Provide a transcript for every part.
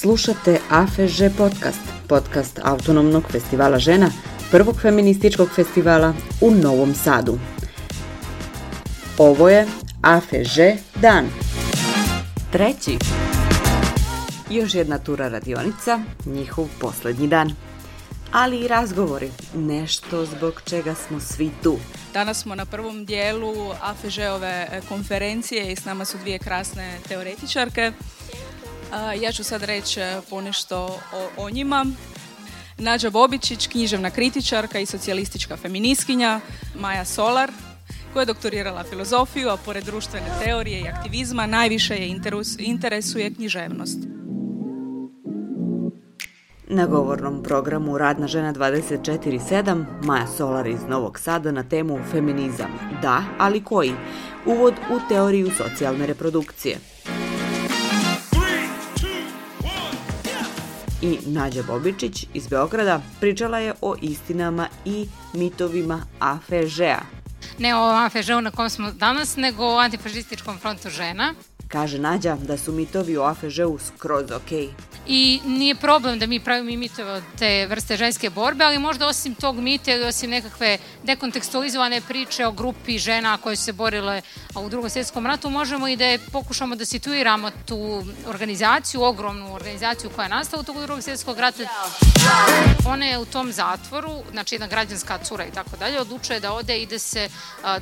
Slušate AFŽ podcast, podcast Autonomnog festivala žena, prvog feminističkog festivala u Novom Sadu. Ovo je AFŽ dan. Treći. Još jedna tura radionica, njihov poslednji dan. Ali i razgovori, nešto zbog čega smo svi tu. Danas smo na prvom dijelu AFŽ-ove konferencije i s nama su dvije krasne teoretičarke. Ja ću sad reći e, ponešto o, o njima. Nađa Bobičić, književna kritičarka i socijalistička feministkinja, Maja Solar, koja je doktorirala filozofiju, a pored društvene teorije i aktivizma najviše je interesuje književnost. Na govornom programu Radna žena 24.7 Maja Solar iz Novog Sada na temu feminizam. Da, ali koji? Uvod u teoriju socijalne reprodukcije. I Nađa Bobičić iz Beograda pričala je o istinama i mitovima AFŽ-a. Ne o AFŽ-u na kom smo danas, nego o antifašističkom frontu žena. Kaže Nađa da su mitovi o AFŽ-u skroz okej. Okay i nije problem da mi pravimo mitove od te vrste ženske borbe, ali možda osim tog mita ili osim nekakve dekontekstualizovane priče o grupi žena koje su se borile u drugom svjetskom ratu, možemo i da je pokušamo da situiramo tu organizaciju, ogromnu organizaciju koja je nastala u tog drugog svjetskog rata. Ona je u tom zatvoru, znači jedna građanska cura i tako dalje, odlučuje da ode i da se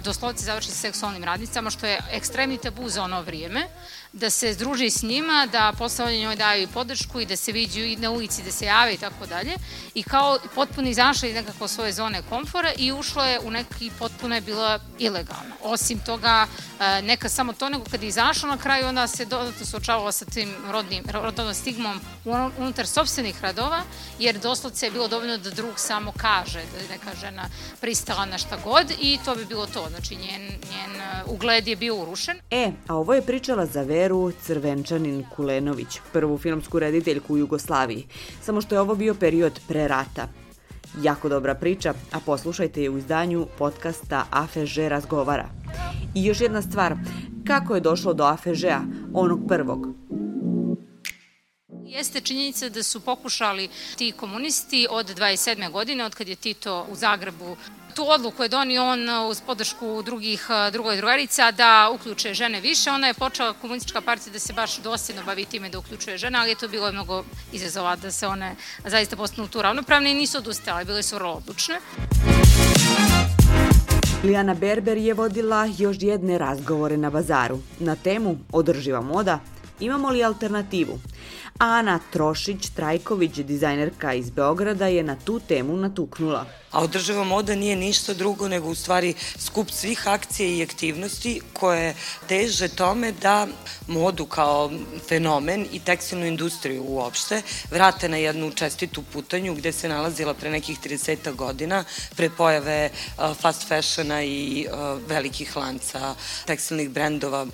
doslovce završi sa seksualnim radnicama, što je ekstremni tabu za ono vrijeme da se združi s njima, da posle oni njoj daju i podršku i da se viđu i na ulici, da se jave i tako dalje. I kao potpuno izašla iz nekako svoje zone komfora i ušla je u neki potpuno je bila ilegalna. Osim toga, e, neka samo to, nego kad je izašla na kraju, onda se dodatno suočavala sa tim rodnim, rodnom stigmom unutar sobstvenih radova, jer doslovce je bilo dovoljno da drug samo kaže da neka žena pristala na šta god i to bi bilo to. Znači, njen, njen e, ugled je bio urušen. E, a ovo je pričala za Veru Crvenčanin Kulenović, prvu filmsku rediteljku u Jugoslaviji, samo što je ovo bio period pre rata. Jako dobra priča, a poslušajte je u izdanju podcasta AFŽ razgovara. I još jedna stvar, kako je došlo do AFŽ-a, onog prvog? Jeste činjenica da su pokušali ti komunisti od 27. godine, od kad je Tito u Zagrebu tu odluku je donio on uh, uz podršku drugih, uh, drugoj drugarica da uključe žene više. Ona je počela komunistička partija da se baš dosljedno bavi time da uključuje žene, ali je to bilo mnogo izazova da se one zaista postanu tu ravnopravne i nisu odustale, bile su vrlo odlučne. Lijana Berber je vodila još jedne razgovore na bazaru na temu održiva moda, imamo li alternativu? Ana Trošić-Trajković, dizajnerka iz Beograda, je na tu temu natuknula. A održava moda nije ništa drugo nego u stvari skup svih akcija i aktivnosti koje teže tome da modu kao fenomen i tekstilnu industriju uopšte vrate na jednu čestitu putanju gde se nalazila pre nekih 30 godina pre pojave fast fashiona i velikih lanca tekstilnih brendova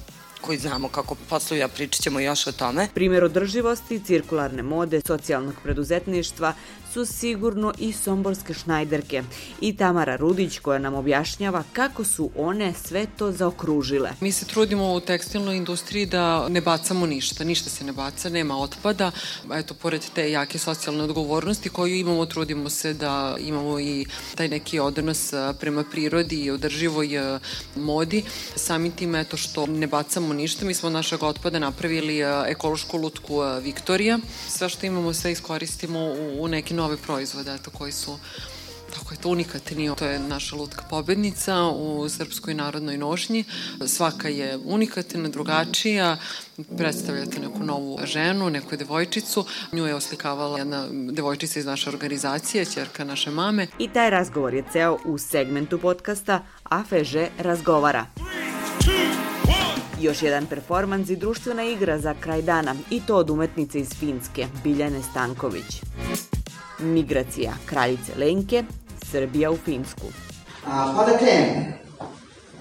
koji znamo kako posluju, a pričat ćemo još o tome. Primer održivosti, cirkularne mode, socijalnog preduzetništva su sigurno i somborske šnajderke i Tamara Rudić koja nam objašnjava kako su one sve to zaokružile. Mi se trudimo u tekstilnoj industriji da ne bacamo ništa, ništa se ne baca, nema otpada. Eto, pored te jake socijalne odgovornosti koju imamo, trudimo se da imamo i taj neki odnos prema prirodi i održivoj modi. Samim tim, eto, što ne bacamo ništa, mi smo od našeg otpada napravili ekološku lutku Viktorija. Sve što imamo, sve iskoristimo u, u neki nove proizvode eto, koji su tako je to unikatni. To je naša lutka pobednica u Srpskoj narodnoj nošnji. Svaka je unikatna, drugačija, predstavljate neku novu ženu, neku devojčicu. Nju je oslikavala jedna devojčica iz naše organizacije, ćerka naše mame. I taj razgovor je ceo u segmentu podcasta AFŽ razgovara. Još jedan performans i društvena igra za kraj dana, i to od umetnice iz Finske, Biljane Stanković. Migracija kraljice Lenke, Srbija u Finsku. A, pa da krenemo.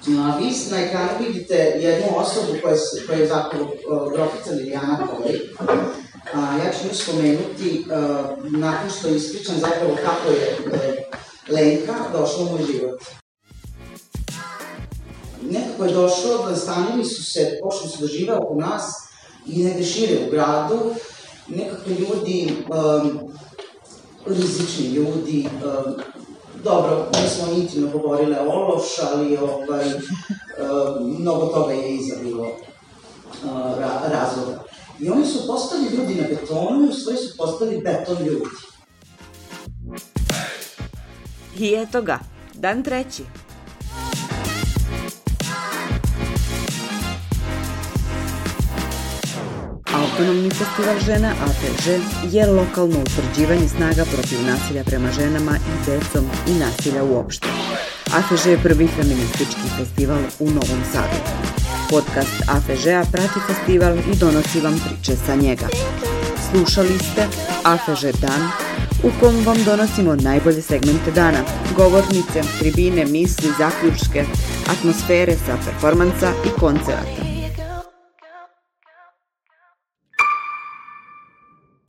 A, vi na ekranu vidite jednu osobu koja je, koja je zapravo grofica Lilijana Koli. A, ja ću nju spomenuti uh, nakon što ispričam zapravo kako je uh, Lenka došla u moj život. Nekako je došlo da stanovi su se, počeli su da žive oko nas i negde šire u gradu nekako ljudi, um, rizični ljudi, um, dobro, mi smo intimno govorile o Ološ, ali ovaj, um, mnogo toga je iza bilo uh, ra, razloga. I oni su postali ljudi na betonu i u su postali beton ljudi. I eto ga, dan treći. Autonomni festival žena APŽ je lokalno utvrđivanje snaga protiv nasilja prema ženama i decom i nasilja uopšte. AFŽ je prvi feministički festival u Novom Sadu. Podcast AFŽ-a prati festival i donosi vam priče sa njega. Slušali ste AFŽ Dan, u kom vam donosimo najbolje segmente dana, govornice, tribine, misli, zaključke, atmosfere sa performansa i koncerata.